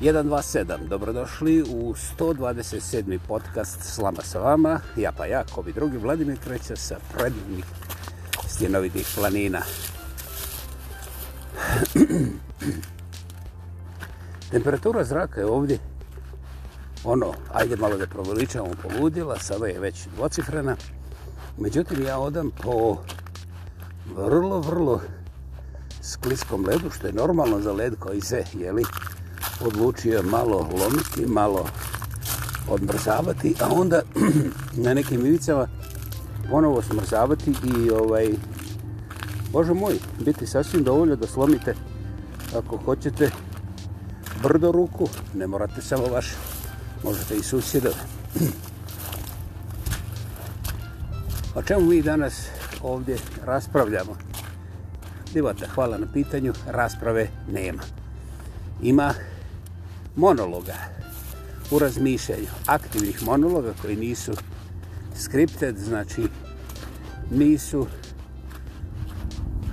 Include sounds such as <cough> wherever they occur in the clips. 127, dobrodošli u 127. podcast Slama sa vama, ja pa ja, kovi drugi, Vladimir Kreća sa predivnih stjenovitih planina. <clears throat> Temperatura zraka je ovdje, ono, ajde malo da provoličamo, poludila, sada je već dvocifrena. Međutim, ja odam po vrlo, vrlo skliskom ledu, što je normalno za led koji se, jeli, li, odlučio malo lomiti, malo odmrzavati, a onda <clears throat> na nekim ivicama ponovo smrzavati i ovaj Bože moj, biti sasvim dovoljno da slomite ako hoćete brdo ruku, ne morate samo vaš, možete i susjeda. <clears throat> o čemu mi danas ovdje raspravljamo? Divata, hvala na pitanju, rasprave nema. Ima monologa u razmišljanju, aktivnih monologa koji nisu skripted, znači nisu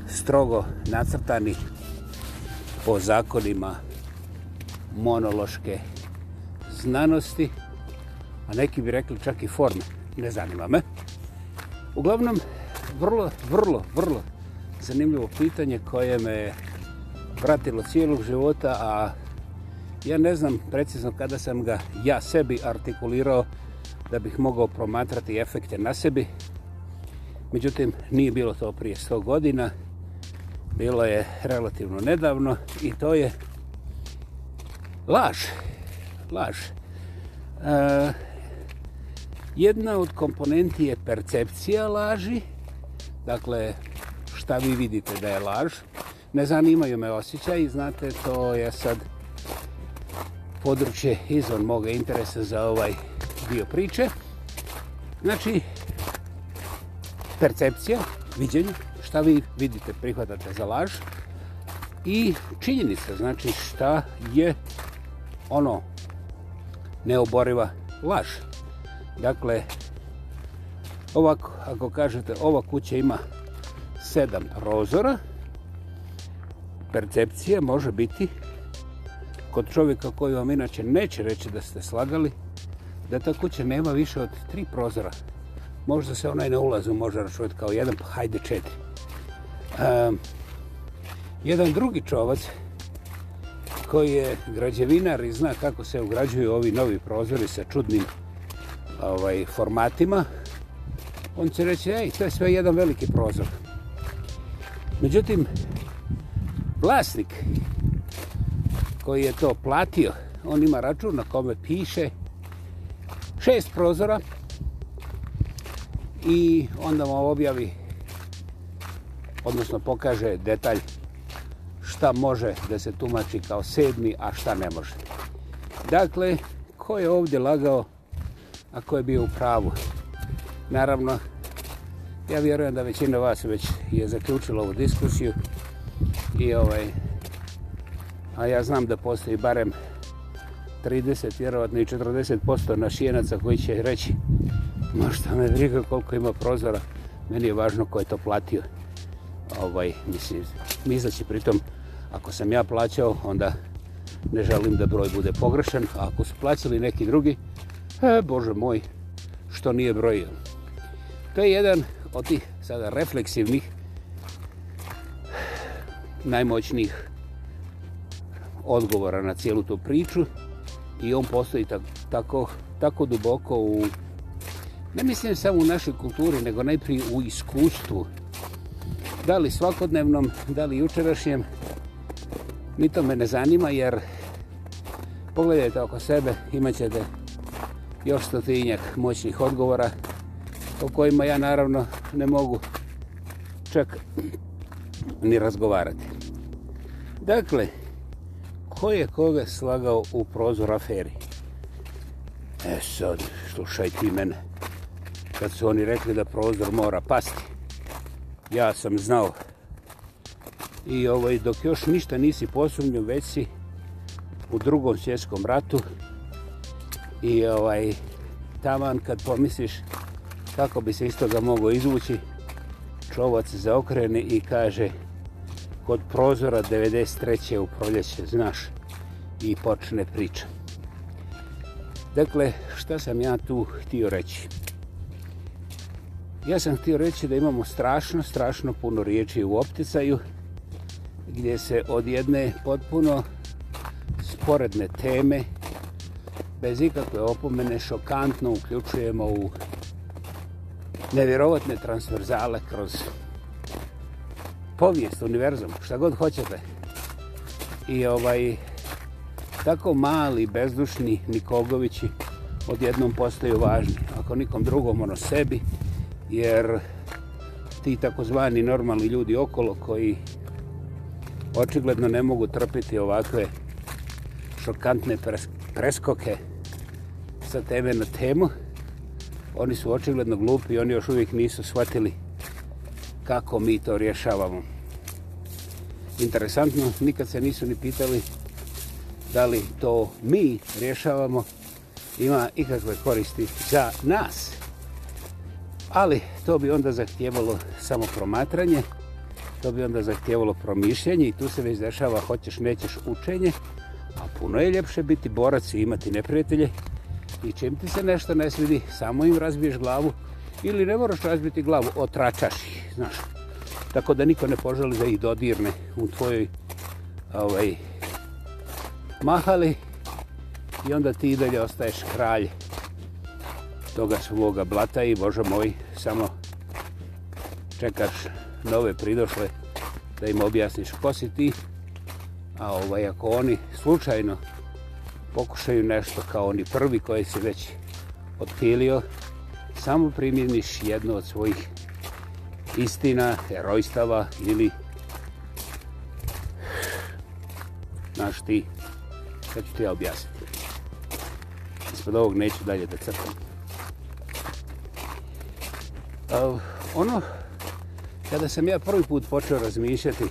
strogo nacrtani po zakonima monološke znanosti, a neki bi rekli čak i forme, ne zanima me. Uglavnom, vrlo, vrlo, vrlo zanimljivo pitanje koje me pratilo cijelog života, a Ja ne znam precizno kada sam ga ja sebi artikulirao da bih mogao promatrati efekte na sebi. Međutim, nije bilo to prije 100 godina. Bilo je relativno nedavno i to je laž. Laž. E, jedna od komponenti je percepcija laži. Dakle, šta vi vidite da je laž. Ne zanimaju me osjećaj i znate, to je sad područje izvan moga interesa za ovaj dio priče. Znači, percepcija, vidjenje, šta vi vidite, prihvatate za laž i činjenica, znači šta je ono neoboriva laž. Dakle, ovako, ako kažete, ova kuća ima sedam prozora, percepcija može biti kod čovjeka koji vam inače neće reći da ste slagali, da ta kuća nema više od tri prozora. Možda se onaj na ulazu može računati kao jedan, pa hajde četiri. Um, jedan drugi čovac koji je građevinar i zna kako se ugrađuju ovi novi prozori sa čudnim ovaj, formatima, on će reći, ej, to je sve jedan veliki prozor. Međutim, vlasnik koji je to platio, on ima račun na kome piše šest prozora i onda mu objavi, odnosno pokaže detalj šta može da se tumači kao sedmi, a šta ne može. Dakle, ko je ovdje lagao, a ko je bio u pravu? Naravno, ja vjerujem da većina vas već je zaključila ovu diskusiju i ovaj, a ja znam da postoji barem 30, vjerovatno i 40% našijenaca koji će reći možda me briga koliko ima prozora, meni je važno ko je to platio. Ovaj, mislim, mislići pritom, ako sam ja plaćao, onda ne želim da broj bude pogrešan, a ako su plaćali neki drugi, e, bože moj, što nije brojio. To je jedan od tih sada refleksivnih najmoćnijih odgovora na cijelu tu priču i on postoji tako, tako duboko u, ne mislim samo u našoj kulturi, nego najprije u iskustvu. Da li svakodnevnom, da li jučerašnjem, ni to me ne zanima jer pogledajte oko sebe, imat ćete još stotinjak moćnih odgovora o kojima ja naravno ne mogu čak ni razgovarati. Dakle, ko je koga slagao u prozor aferi. E sad, slušaj ti mene. Kad su oni rekli da prozor mora pasti, ja sam znao. I ovaj, dok još ništa nisi posumnju, već si u drugom svjetskom ratu i ovaj, taman kad pomisliš kako bi se iz toga mogo izvući, čovac se zaokrene i kaže kod prozora 93. u proljeće, znaš, i počne priča. Dakle, šta sam ja tu htio reći? Ja sam htio reći da imamo strašno, strašno puno riječi u opticaju, gdje se od jedne potpuno sporedne teme, bez ikakve opomene, šokantno uključujemo u nevjerovatne transverzale kroz povijest, univerzum, šta god hoćete. I ovaj tako mali, bezdušni Nikogovići odjednom postaju važni, ako nikom drugom, ono sebi, jer ti takozvani normalni ljudi okolo koji očigledno ne mogu trpiti ovakve šokantne preskoke sa teme na temu, oni su očigledno glupi i oni još uvijek nisu shvatili kako mi to rješavamo interesantno, nikad se nisu ni pitali da li to mi rješavamo ima ikakve koristi za nas. Ali to bi onda zahtjevalo samo promatranje, to bi onda zahtjevalo promišljanje i tu se već dešava hoćeš nećeš učenje, a puno je ljepše biti borac i imati neprijatelje i čim ti se nešto ne svidi, samo im razbiješ glavu ili ne moraš razbiti glavu, otračaš ih, znaš, tako da niko ne poželi da ih dodirne u tvojoj ovaj, mahali i onda ti i dalje ostaješ kralj toga svoga blata i Bože moj, samo čekaš nove pridošle da im objasniš ko si ti, a ovaj, ako oni slučajno pokušaju nešto kao oni prvi koji se već otpilio, samo primjeniš jedno od svojih istina, herojstava ili znaš ti, sad ću ti ja objasniti. Ispod ovog neću dalje da crtam. Uh, ono, kada sam ja prvi put počeo razmišljati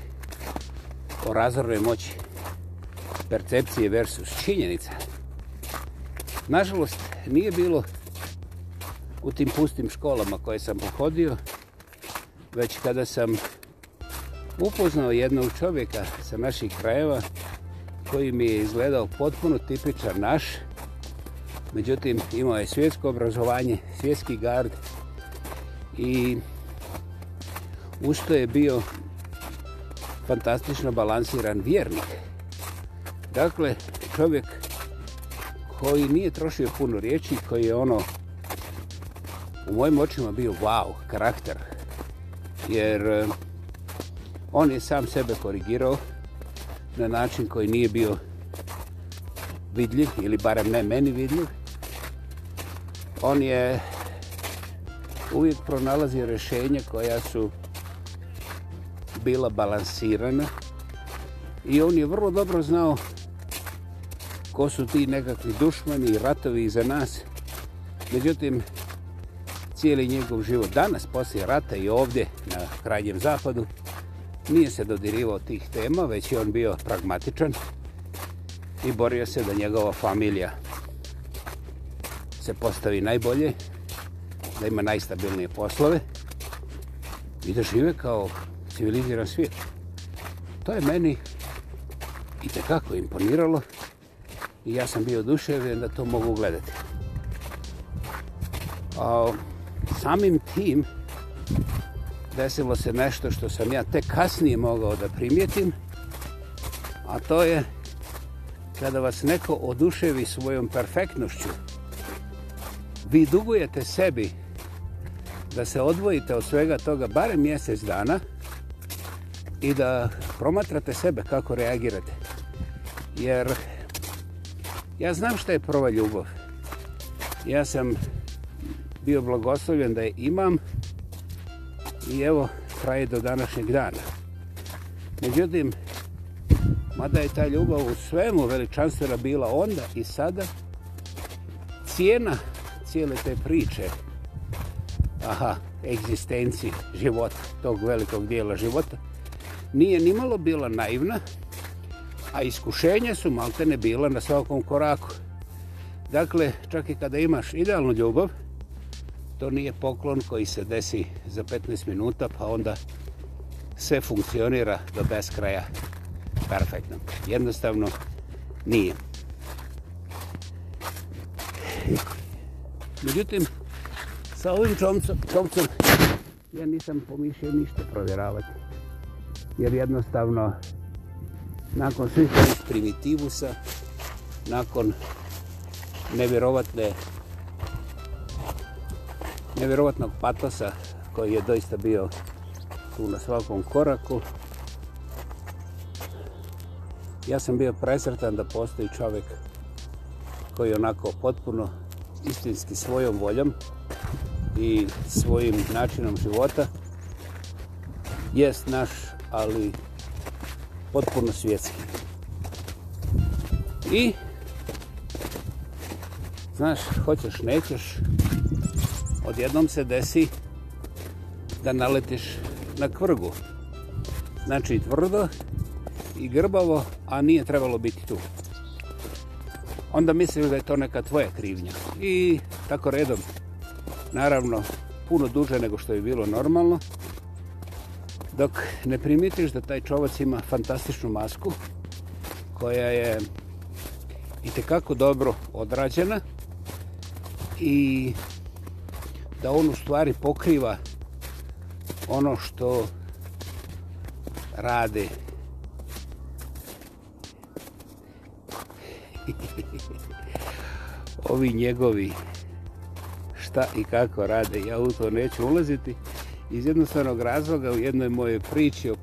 o razornoj moći percepcije versus činjenica, nažalost, nije bilo u tim pustim školama koje sam pohodio, već kada sam upoznao jednog čovjeka sa naših krajeva koji mi je izgledao potpuno tipičan naš. Međutim, imao je svjetsko obrazovanje, svjetski gard i usto je bio fantastično balansiran vjernik. Dakle, čovjek koji nije trošio puno riječi, koji je ono u mojim očima bio wow karakter – jer eh, on je sam sebe korigirao na način koji nije bio vidljiv ili barem ne meni vidljiv. On je uvijek pronalazio rješenja koja su bila balansirana i on je vrlo dobro znao ko su ti nekakvi dušmani i ratovi iza nas. Međutim, cijeli njegov život danas, poslije rata i ovdje na krajnjem zapadu, nije se dodirivao tih tema, već je on bio pragmatičan i borio se da njegova familija se postavi najbolje, da ima najstabilnije poslove i da žive kao civiliziran svijet. To je meni i tekako imponiralo i ja sam bio duševjen da to mogu gledati. A... Uh, samim tim desilo se nešto što sam ja tek kasnije mogao da primijetim, a to je kada vas neko oduševi svojom perfektnošću, vi dugujete sebi da se odvojite od svega toga bare mjesec dana i da promatrate sebe kako reagirate. Jer ja znam što je prva ljubav. Ja sam bio blagoslovljen da je imam i evo traje do današnjeg dana. Međutim, mada je ta ljubav u svemu veličanstvena bila onda i sada, cijena cijele te priče, aha, egzistenciji života, tog velikog dijela života, nije ni malo bila naivna, a iskušenja su malte ne bila na svakom koraku. Dakle, čak i kada imaš idealnu ljubav, to nije poklon koji se desi za 15 minuta, pa onda sve funkcionira do beskraja perfektno. Jednostavno, nije. Međutim, sa ovim čomcom ja nisam pomišljio ništa provjeravati. Jer jednostavno, nakon svih primitivusa, nakon nevjerovatne nevjerovatnog patosa koji je doista bio tu na svakom koraku. Ja sam bio presretan da postoji čovjek koji je onako potpuno istinski svojom voljom i svojim načinom života jest naš, ali potpuno svjetski. I, znaš, hoćeš, nećeš, odjednom se desi da naletiš na kvrgu. Znači tvrdo i grbavo, a nije trebalo biti tu. Onda misliš da je to neka tvoja krivnja. I tako redom, naravno, puno duže nego što je bilo normalno, dok ne primitiš da taj čovac ima fantastičnu masku, koja je i tekako dobro odrađena i da on u stvari pokriva ono što rade. <laughs> Ovi njegovi šta i kako rade, ja u to neću ulaziti. Iz jednostavnog razloga u jednoj moje priči o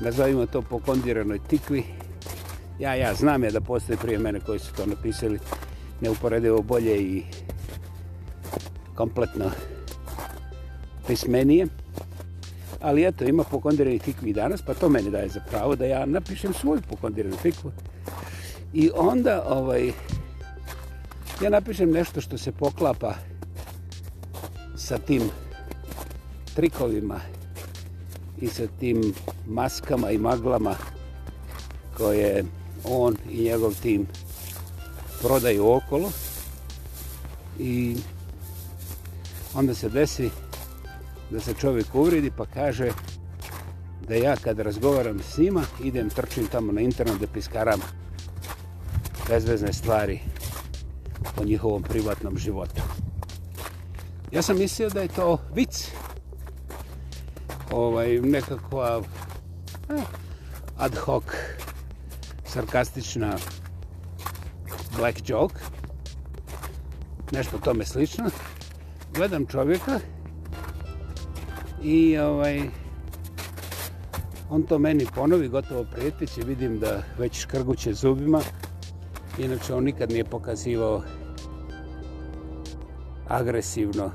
nazovimo to pokondiranoj tikvi. Ja, ja, znam ja da postoje prije mene koji su to napisali neuporedivo bolje i kompletno pismenije. Ali eto, ima pokondirani tikvi danas, pa to meni daje za pravo da ja napišem svoju pokondirani tikvu. I onda, ovaj, ja napišem nešto što se poklapa sa tim trikovima i sa tim maskama i maglama koje on i njegov tim prodaju okolo. I onda se desi da se čovjek uvridi pa kaže da ja kad razgovaram s njima idem trčim tamo na internet da piskaram bezvezne stvari o njihovom privatnom životu. Ja sam mislio da je to vic. Ovaj, nekakva eh, ad hoc sarkastična black joke. Nešto tome slično gledam čovjeka i ovaj on to meni ponovi gotovo prijeteći, vidim da već škrguće zubima. Inače, on nikad nije pokazivao agresivno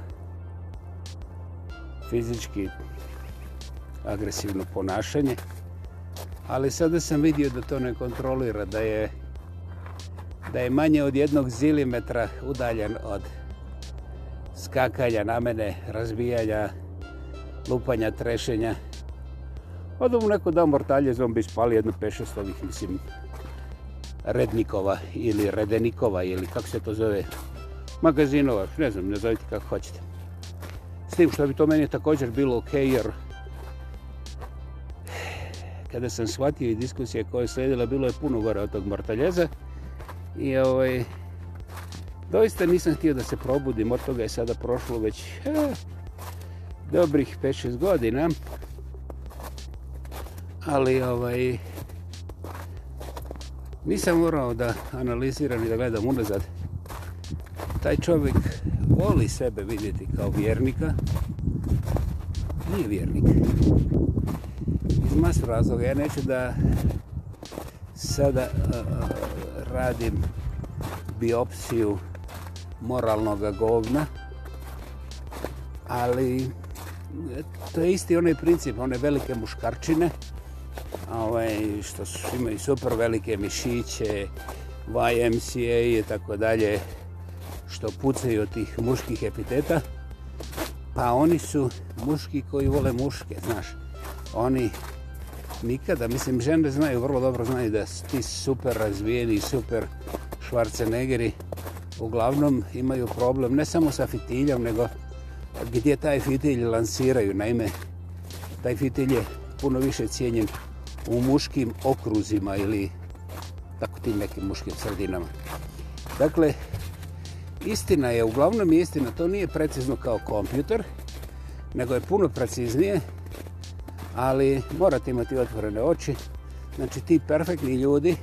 fizički agresivno ponašanje. Ali sada sam vidio da to ne kontrolira, da je da je manje od jednog zilimetra udaljen od skakanja na mene, razbijanja, lupanja, trešenja. Odu mu neko dao mortalje, on bi spali jedno pešest ovih, mislim, rednikova ili redenikova ili kako se to zove, magazinova, ne znam, ne zovite kako hoćete. S tim što bi to meni također bilo ok, jer kada sam shvatio i diskusije koje je sledila, bilo je puno gore od tog mortaljeza i ovaj, Doista nisam htio da se probudim, od toga je sada prošlo već he, dobrih 5-6 godina. Ali ovaj nisam morao da analiziram i da gledam unazad. Taj čovjek voli sebe vidjeti kao vjernika. Nije vjernik. Iz mas razloga ja neću da sada uh, radim biopsiju moralnog govna, ali to je isti onaj princip, one velike muškarčine, ovaj, što su, imaju super velike mišiće, YMCA i tako dalje, što pucaju od tih muških epiteta, pa oni su muški koji vole muške, znaš. Oni nikada, mislim, žene znaju, vrlo dobro znaju da ti super razvijeni, super švarceneggeri, uglavnom imaju problem ne samo sa fitiljom, nego gdje taj fitilj lansiraju. Naime, taj fitilj je puno više cijenjen u muškim okruzima ili tako tim nekim muškim sredinama. Dakle, istina je, uglavnom je istina, to nije precizno kao kompjuter, nego je puno preciznije, ali morate imati otvorene oči. Znači, ti perfektni ljudi,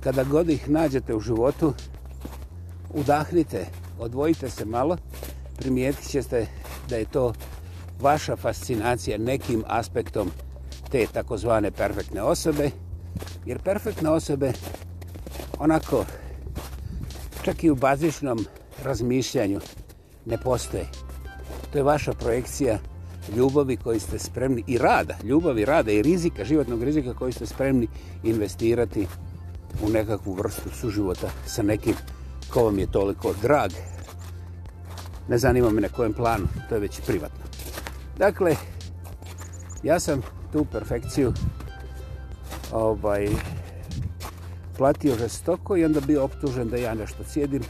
kada god ih nađete u životu, udahnite, odvojite se malo, primijetit ćete da je to vaša fascinacija nekim aspektom te takozvane perfektne osobe, jer perfektne osobe onako čak i u bazičnom razmišljanju ne postoje. To je vaša projekcija ljubavi koji ste spremni i rada, ljubavi, rada i rizika, životnog rizika koji ste spremni investirati u nekakvu vrstu suživota sa nekim životom ko vam je toliko drag, ne zanima me na kojem planu, to je već privatno. Dakle, ja sam tu perfekciju ovaj, platio žestoko i onda bio optužen da ja nešto cijedim,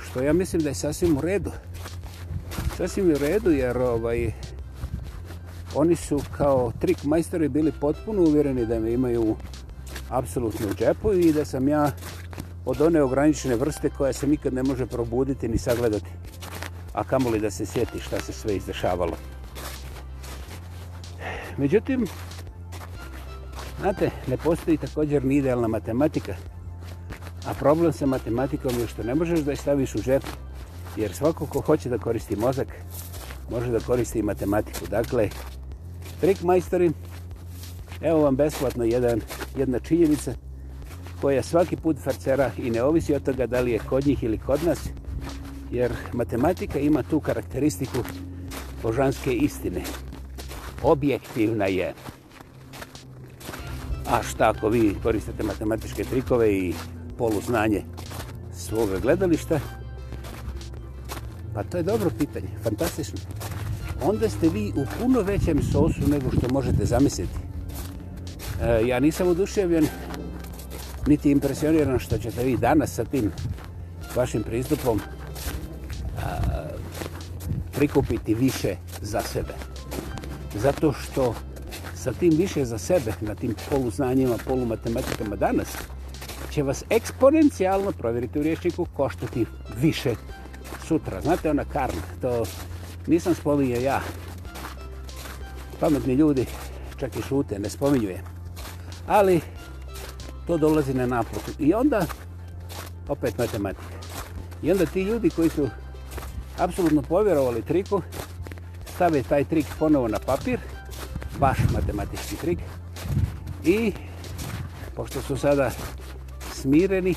što ja mislim da je sasvim u redu. Sasvim u redu jer ovaj, oni su kao trik majstori bili potpuno uvjereni da me imaju apsolutno u džepu i da sam ja od one ograničene vrste koja se nikad ne može probuditi ni sagledati. A kamoli da se sjeti šta se sve izdešavalo. Međutim, znate, ne postoji također ni idealna matematika. A problem sa matematikom je što ne možeš da je staviš u žep, jer svako ko hoće da koristi mozak, može da koristi i matematiku. Dakle, trik majstori, evo vam besplatno jedan, jedna činjenica, koja svaki put farcera i ne ovisi od toga da li je kod njih ili kod nas, jer matematika ima tu karakteristiku božanske istine. Objektivna je. A šta ako vi koristite matematičke trikove i poluznanje svoga gledališta? Pa to je dobro pitanje, fantastično. Onda ste vi u puno većem sosu nego što možete zamisliti. E, ja nisam oduševljen niti impresioniran što ćete vi danas sa tim vašim pristupom a, prikupiti više za sebe. Zato što sa tim više za sebe, na tim poluznanjima, polumatematikama danas, će vas eksponencijalno, provjerite u rječniku, koštati više sutra. Znate ona karma, to nisam spominio ja. Pametni ljudi čak i šute, ne spominjuje. Ali to dolazi na naplatu. I onda, opet matematika, i onda ti ljudi koji su apsolutno povjerovali triku, stave taj trik ponovo na papir, baš matematički trik, i pošto su sada smireni,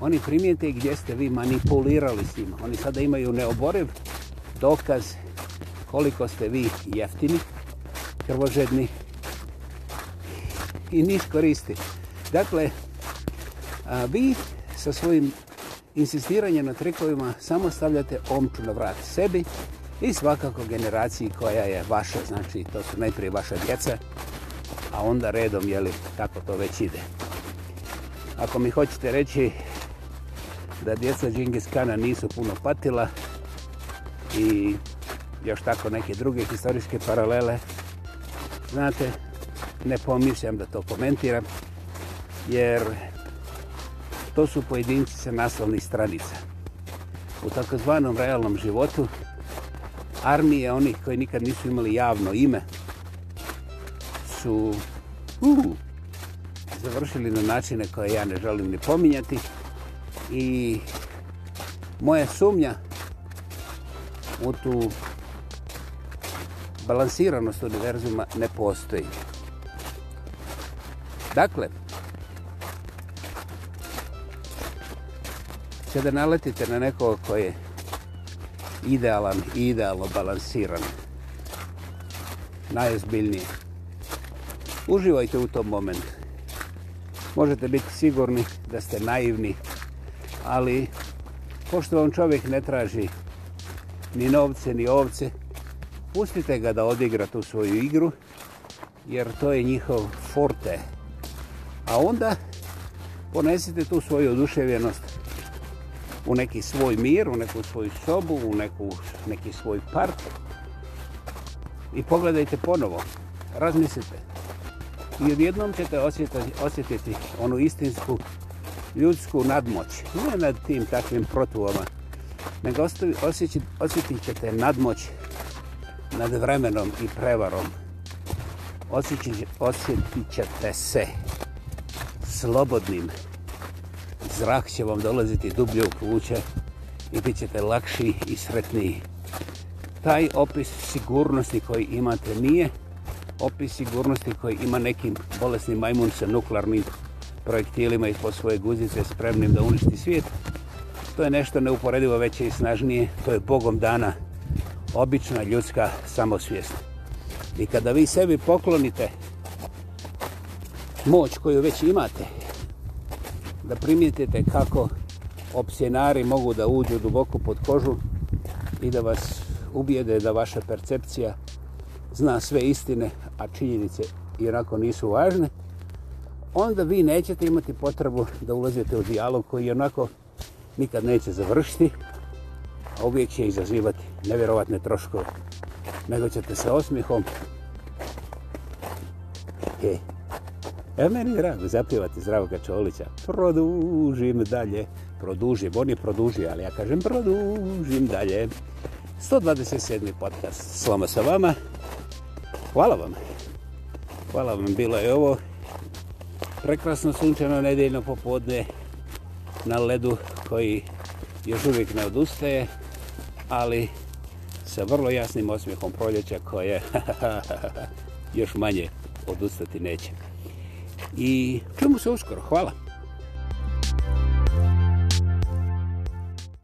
oni primijete gdje ste vi manipulirali s njima. Oni sada imaju neoboriv dokaz koliko ste vi jeftini, krvožedni i niskoristi. koristi. Dakle, a, vi sa svojim insistiranjem na trikovima samo stavljate omču na vrat sebi i svakako generaciji koja je vaša, znači to su najprije vaša djeca, a onda redom, jeli, kako to već ide. Ako mi hoćete reći da djeca Džingis Kana nisu puno patila i još tako neke druge historijske paralele, znate, ne pomislim da to komentiram, jer to su pojedinci sa naslovnih stranica. U takozvanom realnom životu armije onih koji nikad nisu imali javno ime su uh, završili na načine koje ja ne želim ni pominjati i moja sumnja u tu balansiranost univerzuma ne postoji. Dakle, kada naletite na nekoga koji je idealan i idealno balansiran, najozbiljnije, uživajte u tom momentu. Možete biti sigurni da ste naivni, ali pošto vam čovjek ne traži ni novce ni ovce, pustite ga da odigra tu svoju igru, jer to je njihov forte. A onda ponesite tu svoju oduševljenost u neki svoj mir, u neku svoju sobu, u neku, neki svoj park. I pogledajte ponovo, razmislite. I odjednom ćete osjetati, osjetiti onu istinsku ljudsku nadmoć. Ne nad tim takvim protuvama, nego ostavi, osjeti, osjetit ćete nadmoć nad vremenom i prevarom. Osjetit, osjetit ćete se slobodnim ljudima zrak će vam dolaziti dublje u pluće i bit ćete lakši i sretniji. Taj opis sigurnosti koji imate nije opis sigurnosti koji ima nekim bolesnim majmun sa nuklearnim projektilima ispod svoje guzice spremnim da uništi svijet. To je nešto neuporedivo veće i snažnije. To je bogom dana obična ljudska samosvijest. I kada vi sebi poklonite moć koju već imate da primijetite kako opcijenari mogu da uđu duboko pod kožu i da vas ubijede da vaša percepcija zna sve istine, a činjenice jednako nisu važne, onda vi nećete imati potrebu da ulazite u dijalog koji jednako nikad neće završiti, a uvijek će izazivati nevjerovatne troškove. Nego ćete sa osmihom... Okay. E, meni je rago zapivati zdravoga Čolića. Produžim dalje. Produžim, on je produžio, ali ja kažem produžim dalje. 127. podcast. Slama sa vama. Hvala vam. Hvala vam, bilo je ovo. Prekrasno sunčano nedeljno popodne na ledu koji još uvijek ne odustaje, ali sa vrlo jasnim osmijehom proljeća koje <laughs> još manje odustati neće i čujemo se uskoro. Hvala.